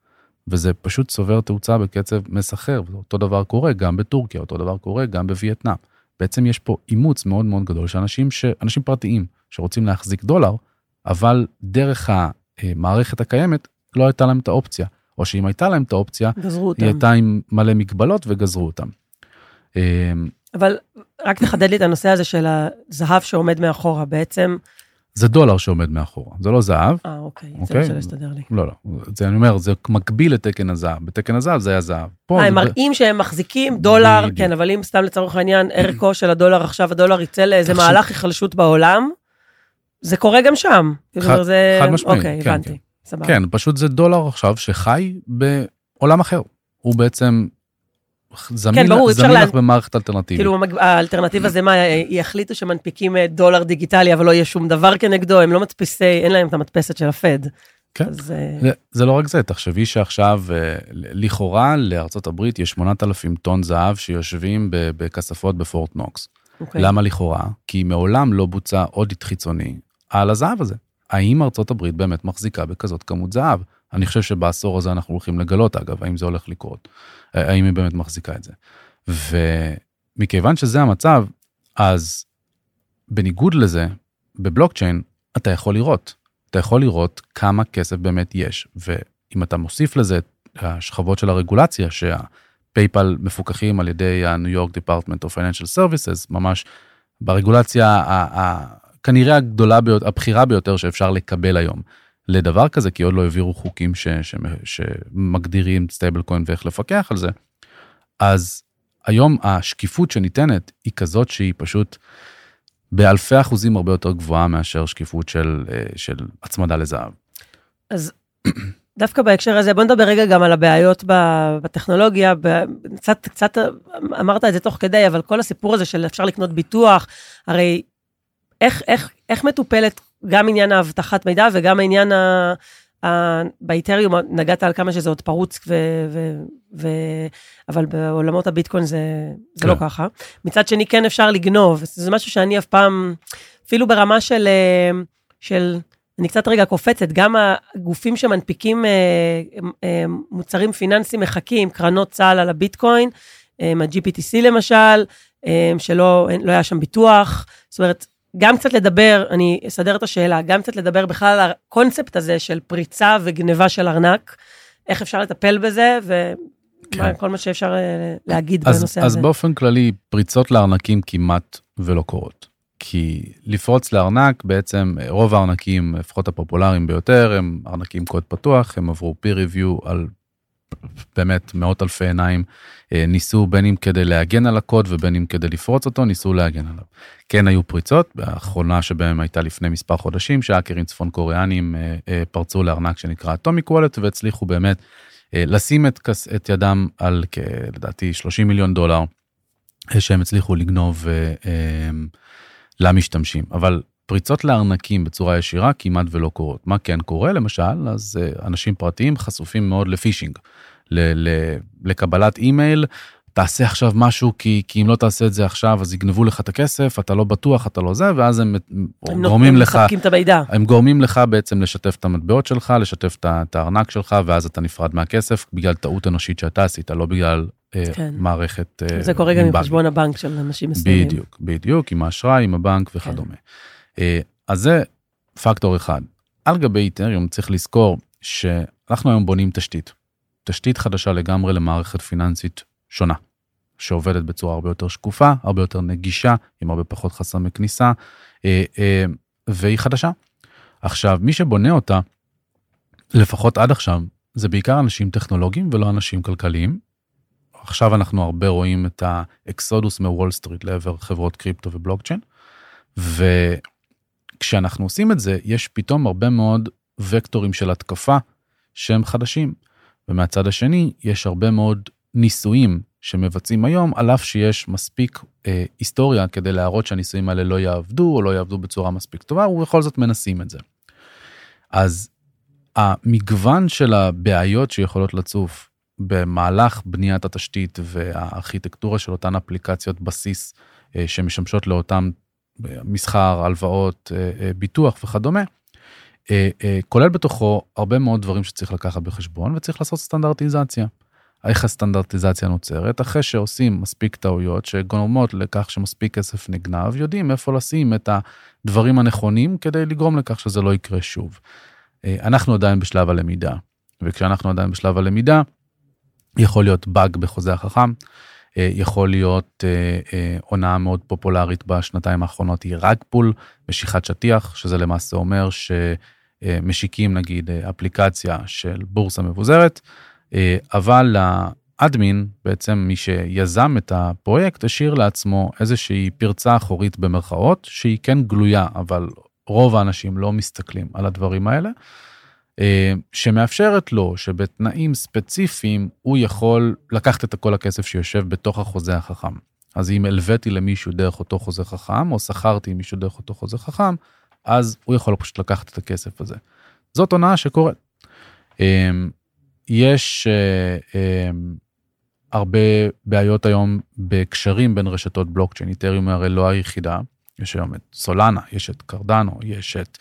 [SPEAKER 7] וזה פשוט צובר תאוצה בקצב מסחר, ואותו דבר קורה גם בטורקיה, אותו דבר קורה גם בווייטנאם. בעצם יש פה אימוץ מאוד מאוד גדול של אנשים, ש... אנשים פרטיים שרוצים להחזיק דולר, אבל דרך המערכת הקיימת לא הייתה להם את האופציה, או שאם הייתה להם את האופציה,
[SPEAKER 6] גזרו אותם.
[SPEAKER 7] היא הייתה עם מלא מגבלות וגזרו אותם.
[SPEAKER 6] אבל רק תחדד לי את הנושא הזה של הזהב שעומד מאחורה, בעצם
[SPEAKER 7] זה דולר שעומד מאחורה, זה לא זהב.
[SPEAKER 6] אה, אוקיי, זה
[SPEAKER 7] אוקיי.
[SPEAKER 6] מה שלא הסתדר לי.
[SPEAKER 7] לא, לא, זה אני אומר, זה מקביל לתקן הזהב. בתקן הזהב זה היה זהב. פה
[SPEAKER 6] אה,
[SPEAKER 7] זה
[SPEAKER 6] הם מראים שהם מחזיקים דולר,
[SPEAKER 7] בדיוק.
[SPEAKER 6] כן, אבל אם סתם לצורך העניין, ערכו של הדולר עכשיו, הדולר יצא לאיזה מהלך היחלשות בעולם, זה קורה גם שם. כאילו,
[SPEAKER 7] חד-
[SPEAKER 6] זה-
[SPEAKER 7] חד משמעית,
[SPEAKER 6] אוקיי,
[SPEAKER 7] כן,
[SPEAKER 6] הבנתי.
[SPEAKER 7] כן.
[SPEAKER 6] סבבה.
[SPEAKER 7] כן, פשוט זה דולר עכשיו שחי בעולם אחר. הוא בעצם זמין,
[SPEAKER 6] כן, ברור,
[SPEAKER 7] זמין
[SPEAKER 6] לה-
[SPEAKER 7] לך במערכת אלטרנטיבית.
[SPEAKER 6] כאילו האלטרנטיבה זה מה, יחליטו שמנפיקים אה, דולר דיגיטלי, אבל לא יהיה שום דבר כנגדו, הם לא מדפיסי, אין להם את המדפסת של הפד.
[SPEAKER 7] כן.
[SPEAKER 6] אז אה,
[SPEAKER 7] זה, זה לא רק זה, תחשבי שעכשיו, אה, לכאורה לארצות הברית יש 8,000 טון זהב שיושבים בכספות בפורט נוקס.
[SPEAKER 6] אוקיי.
[SPEAKER 7] למה לכאורה? כי מעולם לא בוצע אודיט חיצוני על הזהב הזה. האם ארצות הברית באמת מחזיקה בכזאת כמות זהב? אני חושב שבעשור הזה אנחנו הולכים לגלות, אגב, האם זה הולך לקרות. אה, האם היא באמת מחזיקה את זה. ומכיוון שזה המצב, אז בניגוד לזה, בבלוקצ'יין אתה יכול לראות. אתה יכול לראות כמה כסף באמת יש. ואם אתה מוסיף לזה את השכבות של הרגולציה, שהפייפל מפוקחים על ידי הניו יורק דיפרטמנט of Financial Services, ממש ברגולציה ה- כנראה הגדולה ביותר, הבכירה ביותר שאפשר לקבל היום. לדבר כזה, כי עוד לא העבירו חוקים ש, ש, שמגדירים stable coin ואיך לפקח על זה. אז היום השקיפות שניתנת היא כזאת שהיא פשוט באלפי אחוזים הרבה יותר גבוהה מאשר שקיפות של, אה, של הצמדה לזהב.
[SPEAKER 6] אז דווקא בהקשר הזה, בוא נדבר רגע גם על הבעיות בטכנולוגיה. קצת, קצת אמרת את זה תוך כדי, אבל כל הסיפור הזה של אפשר לקנות ביטוח, הרי איך, איך, איך מטופלת גם עניין האבטחת מידע וגם העניין ה... ה- באיתריום נגעת על כמה שזה עוד פרוץ, ו, ו, ו, אבל בעולמות הביטקוין זה, זה
[SPEAKER 7] כן.
[SPEAKER 6] לא ככה. מצד שני, כן אפשר לגנוב, זה משהו שאני אף פעם, אפילו ברמה של, אה, של אני קצת רגע קופצת, גם הגופים שמנפיקים אה, אה, מוצרים פיננסיים מחכים, קרנות צה"ל על הביטקוין, ה-GPTC למשל, שלא לא היה שם ביטוח, זאת אומרת, גם קצת לדבר, אני אסדר את השאלה, גם קצת לדבר בכלל על הקונספט הזה של פריצה וגניבה של ארנק, איך אפשר לטפל בזה, וכל
[SPEAKER 7] כן.
[SPEAKER 6] מה שאפשר אה, להגיד
[SPEAKER 7] אז,
[SPEAKER 6] בנושא
[SPEAKER 7] אז
[SPEAKER 6] הזה.
[SPEAKER 7] באופן כללי, פריצות לארנקים כמעט ולא קורות. כי לפרוץ לארנק, בעצם רוב הארנקים, לפחות הפופולריים ביותר, הם ארנקים קוד פתוח, הם עברו peer review על באמת מאות אלפי עיניים, אה, ניסו בין אם כדי להגן על הקוד ובין אם כדי לפרוץ אותו, ניסו להגן עליו. כן היו פריצות, האחרונה שבהם הייתה לפני מספר חודשים, שהאקרים צפון קוריאנים אה, אה, פרצו לארנק שנקרא אטומיק וולט והצליחו באמת לשים את, את ידם על לדעתי 30 מיליון דולר שהם הצליחו לגנוב למשתמשים. אבל פריצות לארנקים בצורה ישירה כמעט ולא קורות. מה כן קורה למשל, אז אה, אנשים פרטיים חשופים מאוד לפישינג, ל- ל- לקבלת אימייל. תעשה עכשיו משהו כי, כי אם לא תעשה את זה עכשיו אז יגנבו לך את הכסף אתה לא בטוח אתה לא זה ואז הם,
[SPEAKER 6] הם
[SPEAKER 7] גורמים לך
[SPEAKER 6] מספקים את המידע.
[SPEAKER 7] הם גורמים לך בעצם לשתף את המטבעות שלך, לשתף את הארנק שלך, ואז אתה נפרד מהכסף בגלל טעות אנושית שאתה עשית, לא בגלל אה,
[SPEAKER 6] כן.
[SPEAKER 7] מערכת... אה,
[SPEAKER 6] זה קורה גם עם. חשבון הבנק של אנשים מסוימים.
[SPEAKER 7] בדיוק, בדיוק, עם האשראי, עם הבנק וכדומה. אה, אז זה פקטור אחד. על גבי איתריום צריך לזכור שאנחנו היום בונים תשתית. תשתית חדשה לגמרי למערכת פיננסית שונה, שעובדת בצורה הרבה יותר שקופה, הרבה יותר נגישה, עם הרבה פחות חסמי כניסה, אה, אה, והיא חדשה. עכשיו, מי שבונה אותה, לפחות עד עכשיו, זה בעיקר אנשים טכנולוגיים ולא אנשים כלכליים. עכשיו אנחנו הרבה רואים את האקסודוס מוול סטריט לעבר חברות קריפטו ובלוקצ'יין. וכשאנחנו עושים את זה, יש פתאום הרבה מאוד וקטורים של התקפה שהם חדשים. ומהצד השני, יש הרבה מאוד ניסויים שמבצעים היום, על אף שיש מספיק אה, היסטוריה כדי להראות שהניסויים האלה לא יעבדו או לא יעבדו בצורה מספיק טובה, ובכל זאת מנסים את זה. אז המגוון של הבעיות שיכולות לצוף במהלך בניית התשתית והארכיטקטורה של אותן אפליקציות בסיס אה, שמשמשות לאותם מסחר, הלוואות, אה, אה, ביטוח וכדומה, אה, כולל בתוכו הרבה מאוד דברים שצריך לקחת בחשבון וצריך לעשות סטנדרטיזציה. איך הסטנדרטיזציה נוצרת? אחרי שעושים מספיק טעויות שגורמות לכך שמספיק כסף נגנב, יודעים איפה לשים את הדברים הנכונים כדי לגרום לכך שזה לא יקרה שוב. אנחנו עדיין בשלב הלמידה, וכשאנחנו עדיין בשלב הלמידה, יכול להיות באג בחוזה החכם, יכול להיות אה, אה, הונאה מאוד פופולרית בשנתיים האחרונות היא רק פול, משיכת שטיח, שזה למעשה אומר שמשיקים נגיד אפליקציה של בורסה מבוזרת, אבל האדמין, בעצם מי שיזם את הפרויקט, השאיר לעצמו איזושהי פרצה אחורית במרכאות, שהיא כן גלויה, אבל רוב האנשים לא מסתכלים על הדברים האלה. אה, שמאפשרת לו שבתנאים ספציפיים הוא יכול לקחת את כל הכסף שיושב בתוך החוזה החכם. אז אם הלוויתי למישהו דרך אותו חוזה חכם, או שכרתי מישהו דרך אותו חוזה חכם, אז הוא יכול פשוט לקחת את הכסף הזה. זאת הונאה שקורית. אה, יש אה, הרבה בעיות היום בקשרים בין רשתות בלוקצ'יין, איתריום הרי לא היחידה, יש היום את סולנה, יש את קרדנו, יש את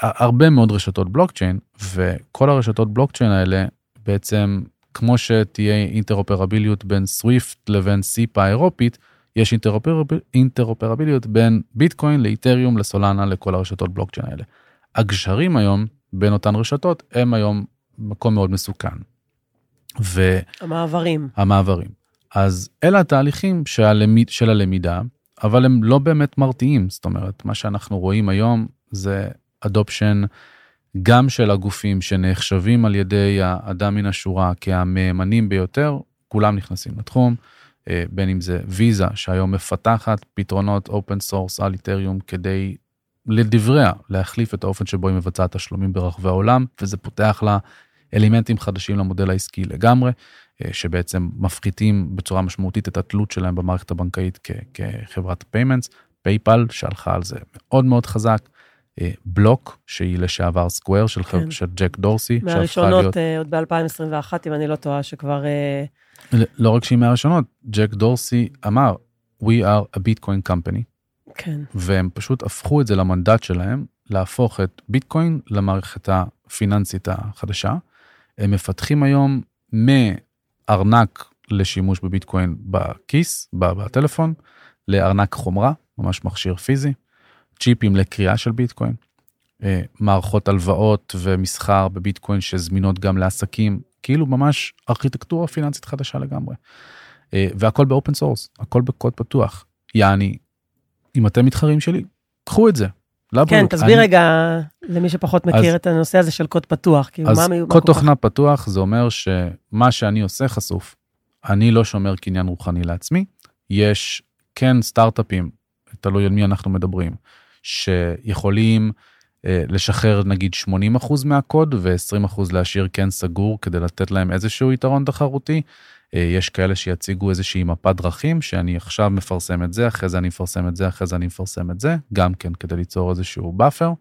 [SPEAKER 7] הרבה מאוד רשתות בלוקצ'יין, וכל הרשתות בלוקצ'יין האלה בעצם, כמו שתהיה אינטרופרביליות בין סוויפט לבין סיפה האירופית, יש אינטרופרביל, אינטרופרביליות בין ביטקוין לאיתריום לסולנה לכל הרשתות בלוקצ'יין האלה. הגשרים היום בין אותן רשתות הם היום מקום מאוד מסוכן.
[SPEAKER 6] ו... המעברים.
[SPEAKER 7] המעברים. אז אלה התהליכים של, הלמיד, של הלמידה, אבל הם לא באמת מרתיעים. זאת אומרת, מה שאנחנו רואים היום זה adoption גם של הגופים שנחשבים על ידי האדם מן השורה כהמהימנים ביותר, כולם נכנסים לתחום, אה, בין אם זה ויזה שהיום מפתחת פתרונות open source על איתריום כדי לדבריה להחליף את האופן שבו היא מבצעת תשלומים ברחבי העולם, וזה פותח לה אלמנטים חדשים למודל העסקי לגמרי, אה, שבעצם מפחיתים בצורה משמעותית את התלות שלהם במערכת הבנקאית כחברת payments, פייפל שהלכה על זה מאוד מאוד חזק. אה, בלוק שהיא לשעבר סקוואר של, כן. של ג'ק דורסי.
[SPEAKER 6] מהראשונות להיות... אה, עוד ב-2021 אם אני לא טועה שכבר. אה,
[SPEAKER 7] לא רק שהיא מהראשונות ג'ק דורסי אמר we are a bitcoin company.
[SPEAKER 6] כן.
[SPEAKER 7] והם פשוט הפכו את זה למנדט שלהם להפוך את ביטקוין למערכת הפיננסית החדשה. הם מפתחים היום מארנק לשימוש בביטקוין בכיס בטלפון לארנק חומרה ממש מכשיר פיזי. צ'יפים לקריאה של ביטקוין, אה, מערכות הלוואות ומסחר בביטקוין שזמינות גם לעסקים, כאילו ממש ארכיטקטורה פיננסית חדשה לגמרי. אה, והכל ב open source, הכל בקוד פתוח. יעני, אם אתם מתחרים שלי, קחו את זה.
[SPEAKER 6] לבריאות. כן, תסביר אני... רגע למי שפחות מכיר אז, את הנושא הזה של קוד פתוח. כאילו,
[SPEAKER 7] אז
[SPEAKER 6] מה
[SPEAKER 7] קוד תוכנה כך... פתוח זה אומר שמה שאני עושה חשוף. אני לא שומר קניין רוחני לעצמי, יש כן סטארט-אפים, תלוי על מי אנחנו מדברים, שיכולים אה, לשחרר נגיד 80% מהקוד ו-20% להשאיר כן סגור כדי לתת להם איזשהו יתרון תחרותי. אה, יש כאלה שיציגו איזושהי מפת דרכים שאני עכשיו מפרסם את זה, אחרי זה אני מפרסם את זה, אחרי זה אני מפרסם את זה, גם כן כדי ליצור איזשהו buffer.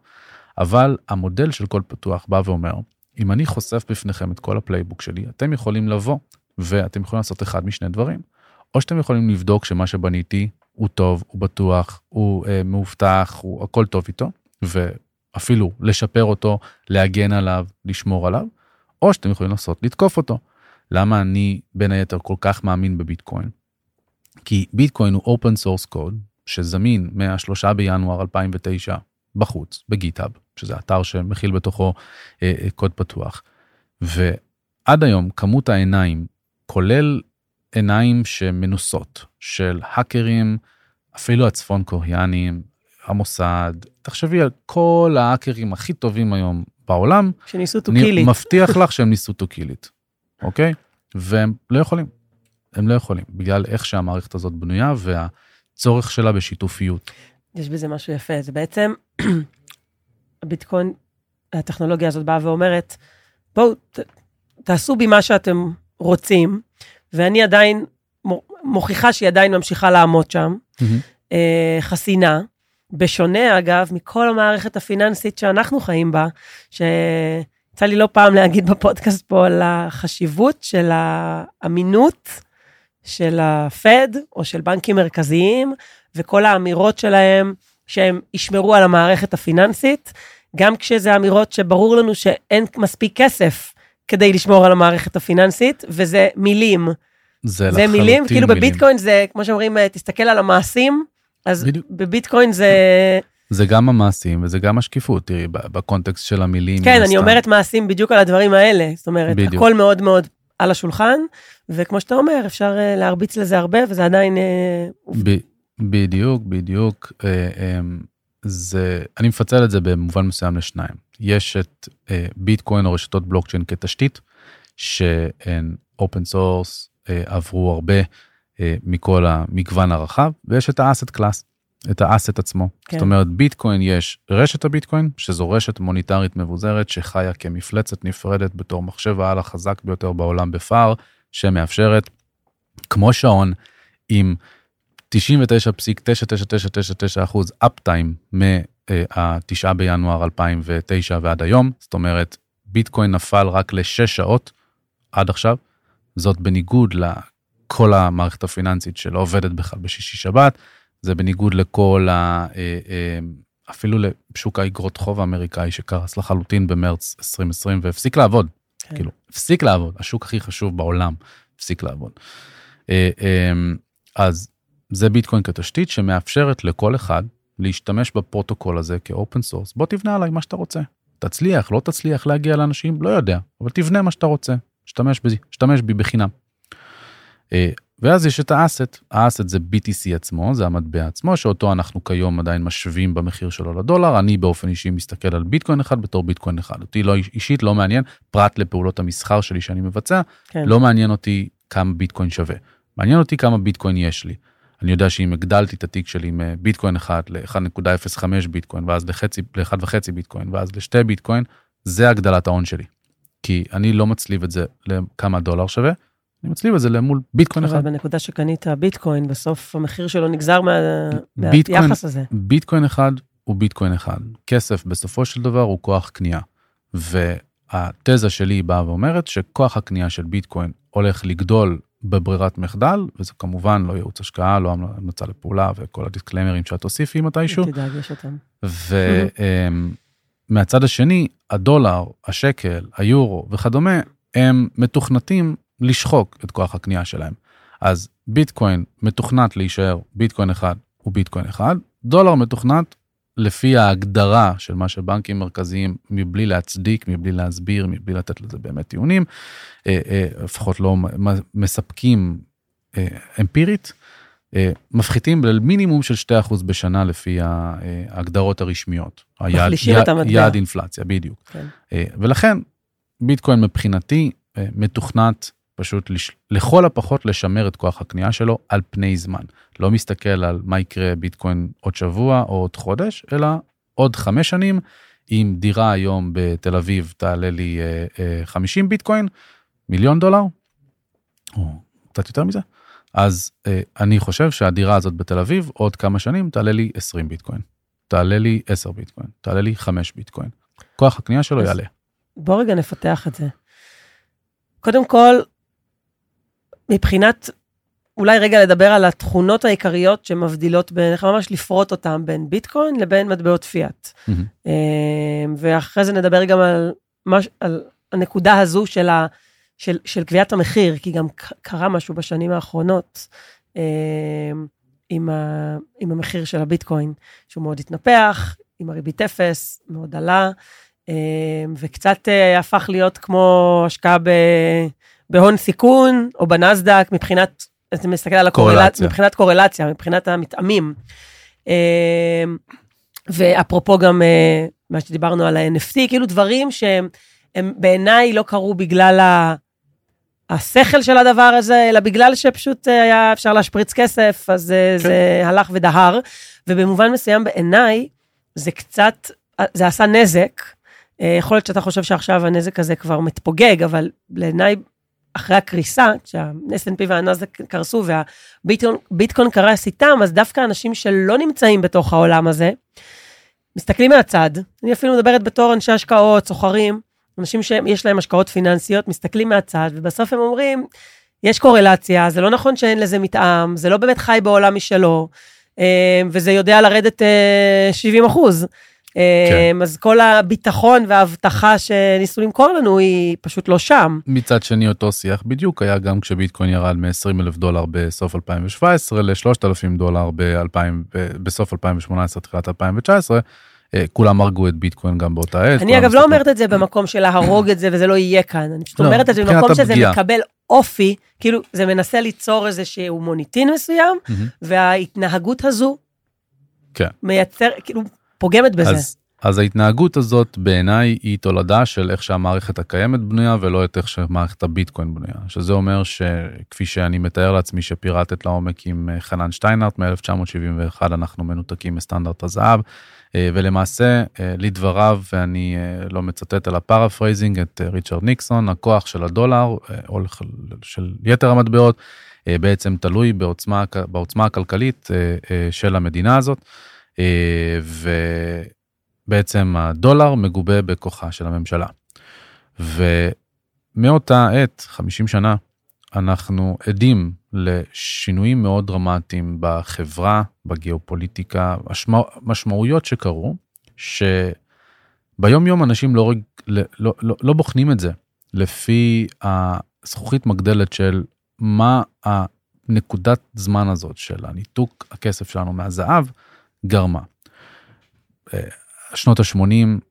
[SPEAKER 7] אבל המודל של קוד פתוח בא ואומר, אם אני חושף בפניכם את כל ה playbook שלי, אתם יכולים לבוא ואתם יכולים לעשות אחד משני דברים. או שאתם יכולים לבדוק שמה שבניתי הוא טוב, הוא בטוח, הוא אה, מאובטח, הוא הכל טוב איתו, ואפילו לשפר אותו, להגן עליו, לשמור עליו, או שאתם יכולים לעשות לתקוף אותו. למה אני בין היתר כל כך מאמין בביטקוין? כי ביטקוין הוא open source code שזמין מה-3 בינואר 2009 בחוץ, בגיטאב, שזה אתר שמכיל בתוכו אה, אה, קוד פתוח. ועד היום כמות העיניים, כולל עיניים שמנוסות של האקרים, אפילו הצפון קוריאנים, המוסד, תחשבי על כל ההאקרים הכי טובים היום בעולם.
[SPEAKER 6] שניסו טוקילית.
[SPEAKER 7] אני מבטיח לך שהם ניסו טוקילית, אוקיי? והם לא יכולים. הם לא יכולים, בגלל איך שהמערכת הזאת בנויה והצורך שלה בשיתופיות.
[SPEAKER 6] יש בזה משהו יפה, זה בעצם, הביטקוין, הטכנולוגיה הזאת באה ואומרת, בואו, תעשו בי מה שאתם רוצים, ואני עדיין מוכיחה שהיא עדיין ממשיכה לעמוד שם, mm-hmm. חסינה. בשונה, אגב, מכל המערכת הפיננסית שאנחנו חיים בה, שיצא לי לא פעם להגיד בפודקאסט פה על החשיבות של האמינות של הפד או של בנקים מרכזיים, וכל האמירות שלהם שהם ישמרו על המערכת הפיננסית, גם כשזה אמירות שברור לנו שאין מספיק כסף כדי לשמור על המערכת הפיננסית, וזה מילים.
[SPEAKER 7] זה, זה
[SPEAKER 6] מילים, כאילו מילים. בביטקוין זה, כמו שאומרים, אה, תסתכל על המעשים, אז בדיוק. בביטקוין זה...
[SPEAKER 7] זה גם המעשים וזה גם השקיפות, תראי, בקונטקסט של המילים.
[SPEAKER 6] כן, אני אומרת מעשים בדיוק על הדברים האלה, זאת אומרת, בדיוק. הכל מאוד מאוד על השולחן, וכמו שאתה אומר, אפשר אה, להרביץ לזה הרבה, וזה עדיין... אה,
[SPEAKER 7] ב- בדיוק, בדיוק. אה, זה, אני מפצל את זה במובן מסוים לשניים. יש את אה, ביטקוין או רשתות בלוקצ'יין כתשתית, שהן open אה, source, עברו הרבה אה, מכל המגוון הרחב, ויש את ה asset class, את ה asset עצמו. כן. זאת אומרת, ביטקוין יש רשת הביטקוין, שזו רשת מוניטרית מבוזרת שחיה כמפלצת נפרדת בתור מחשב העל החזק ביותר בעולם by far, שמאפשרת, כמו שעון, עם 99.9999% uptime ה-9 בינואר 2009 ועד היום, זאת אומרת, ביטקוין נפל רק לשש שעות עד עכשיו, זאת בניגוד לכל המערכת הפיננסית שלא עובדת בכלל בשישי שבת, זה בניגוד לכל ה... אה, אה, אפילו לשוק האגרות חוב האמריקאי שקרס לחלוטין במרץ 2020 והפסיק לעבוד, כן. כאילו, הפסיק לעבוד, השוק הכי חשוב בעולם הפסיק לעבוד. אה, אז זה ביטקוין כתשתית שמאפשרת לכל אחד להשתמש בפרוטוקול הזה כ open source. בוא תבנה עליי מה שאתה רוצה. תצליח, לא תצליח להגיע לאנשים, לא יודע, אבל תבנה מה שאתה רוצה, שתמש בי, שתמש בי בחינם. אה, ואז יש את ה asset, ה asset זה BTC עצמו, זה המטבע עצמו, שאותו אנחנו כיום עדיין משווים במחיר שלו לדולר, אני באופן אישי מסתכל על ביטקוין אחד בתור ביטקוין אחד, אותי לא אישית לא מעניין, פרט לפעולות המסחר שלי שאני מבצע, כן. לא מעניין אותי כמה ביטקוין שווה, מעניין אותי כמה ביטקוין יש לי. אני יודע שאם הגדלתי את התיק שלי מביטקוין אחד ל-1.05 ביטקוין, ואז לחצי, ל-1.5 ביטקוין, ואז לשתי ביטקוין, זה הגדלת ההון שלי. כי אני לא מצליב את זה לכמה דולר שווה, אני מצליב את זה למול ביטקוין אחד.
[SPEAKER 6] אבל בנקודה שקנית ביטקוין, בסוף המחיר שלו נגזר מה... מהיחס הזה.
[SPEAKER 7] ביטקוין אחד הוא ביטקוין אחד. כסף בסופו של דבר הוא כוח קנייה. והתזה שלי באה ואומרת שכוח הקנייה של ביטקוין הולך לגדול בברירת מחדל, וזה כמובן לא ייעוץ השקעה, לא המלצה לפעולה וכל הדיסקלמרים שאת תוסיפי מתישהו.
[SPEAKER 6] תדאג, יש אותם.
[SPEAKER 7] ומהצד השני, הדולר, השקל, היורו וכדומה, הם מתוכנתים לשחוק את כוח הקנייה שלהם. אז ביטקוין מתוכנת להישאר ביטקוין אחד הוא ביטקוין אחד, דולר מתוכנת לפי ההגדרה של מה שבנקים מרכזיים, מבלי להצדיק, מבלי להסביר, מבלי לתת לזה באמת טיעונים, אה, אה, לפחות לא מספקים אה, אמפירית, מפחיתים למינימום של 2% בשנה לפי ההגדרות הרשמיות.
[SPEAKER 6] מחלישים את המטבע.
[SPEAKER 7] יעד אינפלציה, בדיוק. כן. ולכן ביטקוין מבחינתי מתוכנת פשוט לש... לכל הפחות לשמר את כוח הקנייה שלו על פני זמן. לא מסתכל על מה יקרה ביטקוין עוד שבוע או עוד חודש, אלא עוד חמש שנים, אם דירה היום בתל אביב תעלה לי אה, אה, 50 ביטקוין, מיליון דולר, או קצת יותר מזה, אז אה, אני חושב שהדירה הזאת בתל אביב עוד כמה שנים תעלה לי 20 ביטקוין, תעלה לי 10 ביטקוין, תעלה לי 5 ביטקוין. כוח הקנייה שלו יעלה.
[SPEAKER 6] בוא רגע נפתח את זה. קודם כל, מבחינת, אולי רגע לדבר על התכונות העיקריות שמבדילות בין, איך ממש לפרוט אותם בין ביטקוין לבין מטבעות פיאט. Mm-hmm. ואחרי זה נדבר גם על, מש, על הנקודה הזו של, ה, של, של קביעת המחיר, כי גם קרה משהו בשנים האחרונות אמ, עם, ה, עם המחיר של הביטקוין, שהוא מאוד התנפח, עם הריבית אפס, מאוד עלה, אמ, וקצת אה, הפך להיות כמו השקעה ב... בהון סיכון או בנסדק מבחינת, אתה מסתכל על הקורלציה, מבחינת קורלציה, מבחינת המתאמים. אה, ואפרופו גם אה, מה שדיברנו על ה-NFT, כאילו דברים שהם בעיניי לא קרו בגלל ה... השכל של הדבר הזה, אלא בגלל שפשוט אה, היה אפשר להשפריץ כסף, אז כן. זה הלך ודהר. ובמובן מסוים בעיניי, זה קצת, זה עשה נזק. יכול להיות שאתה חושב שעכשיו הנזק הזה כבר מתפוגג, אבל בעיניי אחרי הקריסה, כשה-S&P והנאסדק קרסו והביטקוין קרס איתם, אז דווקא אנשים שלא נמצאים בתוך העולם הזה, מסתכלים מהצד, אני אפילו מדברת בתור אנשי השקעות, סוחרים, אנשים שיש להם השקעות פיננסיות, מסתכלים מהצד, ובסוף הם אומרים, יש קורלציה, זה לא נכון שאין לזה מתאם, זה לא באמת חי בעולם משלו, אה, וזה יודע לרדת 70 אה, אחוז. כן. אמ, אז כל הביטחון וההבטחה שניסו למכור לנו היא פשוט לא שם.
[SPEAKER 7] מצד שני אותו שיח בדיוק היה גם כשביטקוין ירד מ-20 אלף דולר בסוף 2017 ל-3,000 דולר ב- בסוף 2018 תחילת 2019. אה, כולם הרגו את ביטקוין גם באותה עת.
[SPEAKER 6] אני אגב לא אומרת את זה במקום של להרוג את זה וזה לא יהיה כאן, אני פשוט
[SPEAKER 7] לא,
[SPEAKER 6] אומרת את זה במקום שזה. מקבל אופי, כאילו זה מנסה ליצור איזשהו מוניטין מסוים. וההתנהגות הזו
[SPEAKER 7] כן.
[SPEAKER 6] מייצר, כאילו, פוגמת בזה.
[SPEAKER 7] אז, אז ההתנהגות הזאת בעיניי היא תולדה של איך שהמערכת הקיימת בנויה ולא את איך שמערכת הביטקוין בנויה. שזה אומר שכפי שאני מתאר לעצמי שפירטת לעומק עם אה, חנן שטיינרט מ-1971 אנחנו מנותקים מסטנדרט הזהב. אה, ולמעשה אה, לדבריו ואני לא מצטט אלא paraphrasing את ריצ'רד ניקסון הכוח של הדולר או של יתר המטבעות בעצם תלוי בעוצמה בעוצמה הכלכלית של המדינה הזאת. אה, ובעצם הדולר מגובה בכוחה של הממשלה. ומאותה עת, 50 שנה, אנחנו עדים לשינויים מאוד דרמטיים בחברה, בגיאופוליטיקה, משמע, משמעויות שקרו, שביום יום אנשים לא, לא, לא, לא, לא בוחנים את זה לפי הזכוכית מגדלת של מה הנקודת זמן הזאת של הניתוק הכסף שלנו מהזהב גרמה. אה, שנות ה-80,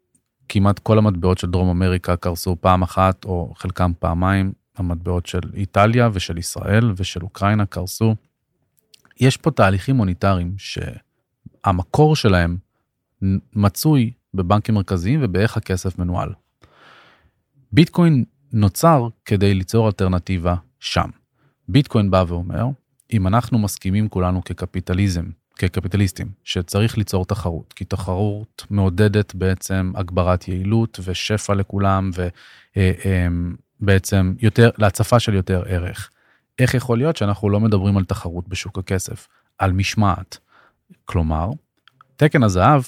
[SPEAKER 7] כמעט כל המטבעות של דרום אמריקה קרסו פעם אחת או חלקם פעמיים, המטבעות של איטליה ושל ישראל ושל אוקראינה קרסו. יש פה תהליכים מוניטריים שהמקור שלהם מצוי בבנקים מרכזיים ובאיך הכסף מנוהל. ביטקוין נוצר כדי ליצור אלטרנטיבה שם. ביטקוין בא ואומר, אם אנחנו מסכימים כולנו כקפיטליזם, כקפיטליסטים, שצריך ליצור תחרות, כי תחרות מעודדת בעצם הגברת יעילות ושפע לכולם ובעצם יותר, להצפה של יותר ערך. איך יכול להיות שאנחנו לא מדברים על תחרות בשוק הכסף, על משמעת? כלומר, תקן הזהב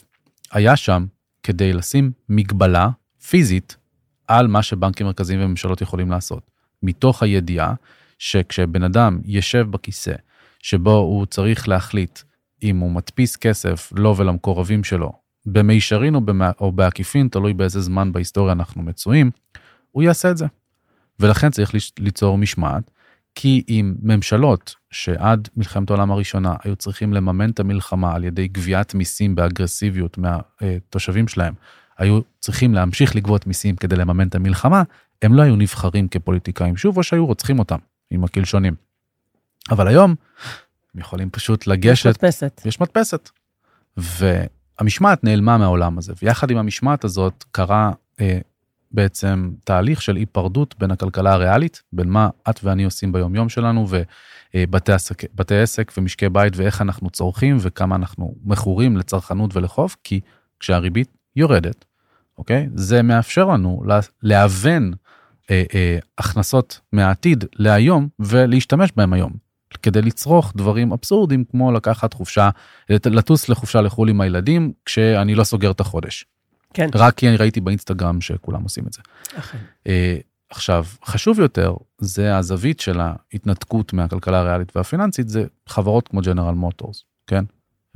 [SPEAKER 7] היה שם כדי לשים מגבלה פיזית על מה שבנקים מרכזיים וממשלות יכולים לעשות, מתוך הידיעה שכשבן אדם ישב בכיסא שבו הוא צריך להחליט אם הוא מדפיס כסף לו ולמקורבים שלו, במישרין או, במע... או בעקיפין, תלוי באיזה זמן בהיסטוריה אנחנו מצויים, הוא יעשה את זה. ולכן צריך ליצור משמעת, כי אם ממשלות שעד מלחמת העולם הראשונה היו צריכים לממן את המלחמה על ידי גביית מיסים באגרסיביות מהתושבים שלהם, היו צריכים להמשיך לגבות מיסים כדי לממן את המלחמה, הם לא היו נבחרים כפוליטיקאים שוב, או שהיו רוצחים אותם עם הקלשונים. אבל היום, הם יכולים פשוט לגשת.
[SPEAKER 6] יש מדפסת.
[SPEAKER 7] יש מדפסת. והמשמעת נעלמה מהעולם הזה, ויחד עם המשמעת הזאת קרה אה, בעצם תהליך של היפרדות בין הכלכלה הריאלית, בין מה את ואני עושים ביום יום שלנו, ובתי עסק, בתי עסק ומשקי בית, ואיך אנחנו צורכים, וכמה אנחנו מכורים לצרכנות ולחוב, כי כשהריבית יורדת, אוקיי? זה מאפשר לנו להוון אה, אה, הכנסות מהעתיד להיום ולהשתמש בהם היום. כדי לצרוך דברים אבסורדים כמו לקחת חופשה, לטוס לחופשה לחו"ל עם הילדים כשאני לא סוגר את החודש.
[SPEAKER 6] כן.
[SPEAKER 7] רק כי אני ראיתי באינסטגרם שכולם עושים את זה.
[SPEAKER 6] אכן.
[SPEAKER 7] אה, עכשיו, חשוב יותר, זה הזווית של ההתנתקות מהכלכלה הריאלית והפיננסית, זה חברות כמו ג'נרל מוטורס, כן?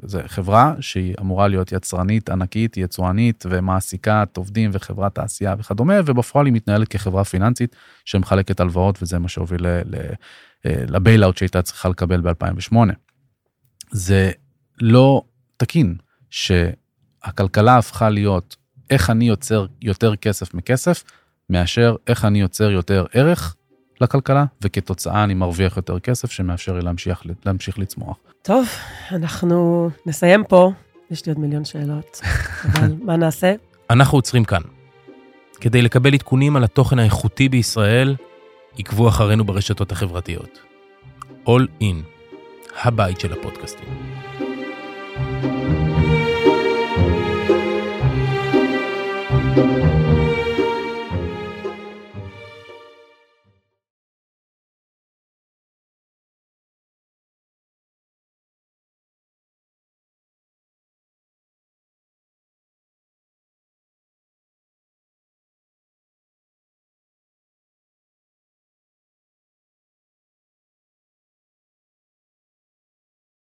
[SPEAKER 7] זו חברה שהיא אמורה להיות יצרנית, ענקית, יצואנית ומעסיקת עובדים וחברת תעשייה וכדומה, ובפועל היא מתנהלת כחברה פיננסית שמחלקת הלוואות וזה מה שהוביל לבייל-אוט שהייתה צריכה לקבל ב-2008. זה לא תקין שהכלכלה הפכה להיות איך אני יוצר יותר כסף מכסף, מאשר איך אני יוצר יותר ערך לכלכלה, וכתוצאה אני מרוויח יותר כסף שמאפשר לי להמשיך, להמשיך לצמוח.
[SPEAKER 6] טוב, אנחנו נסיים פה. יש לי עוד מיליון שאלות, אבל מה נעשה?
[SPEAKER 1] אנחנו עוצרים כאן. כדי לקבל עדכונים על התוכן האיכותי בישראל, עקבו אחרינו ברשתות החברתיות. All In, הבית של הפודקאסטים.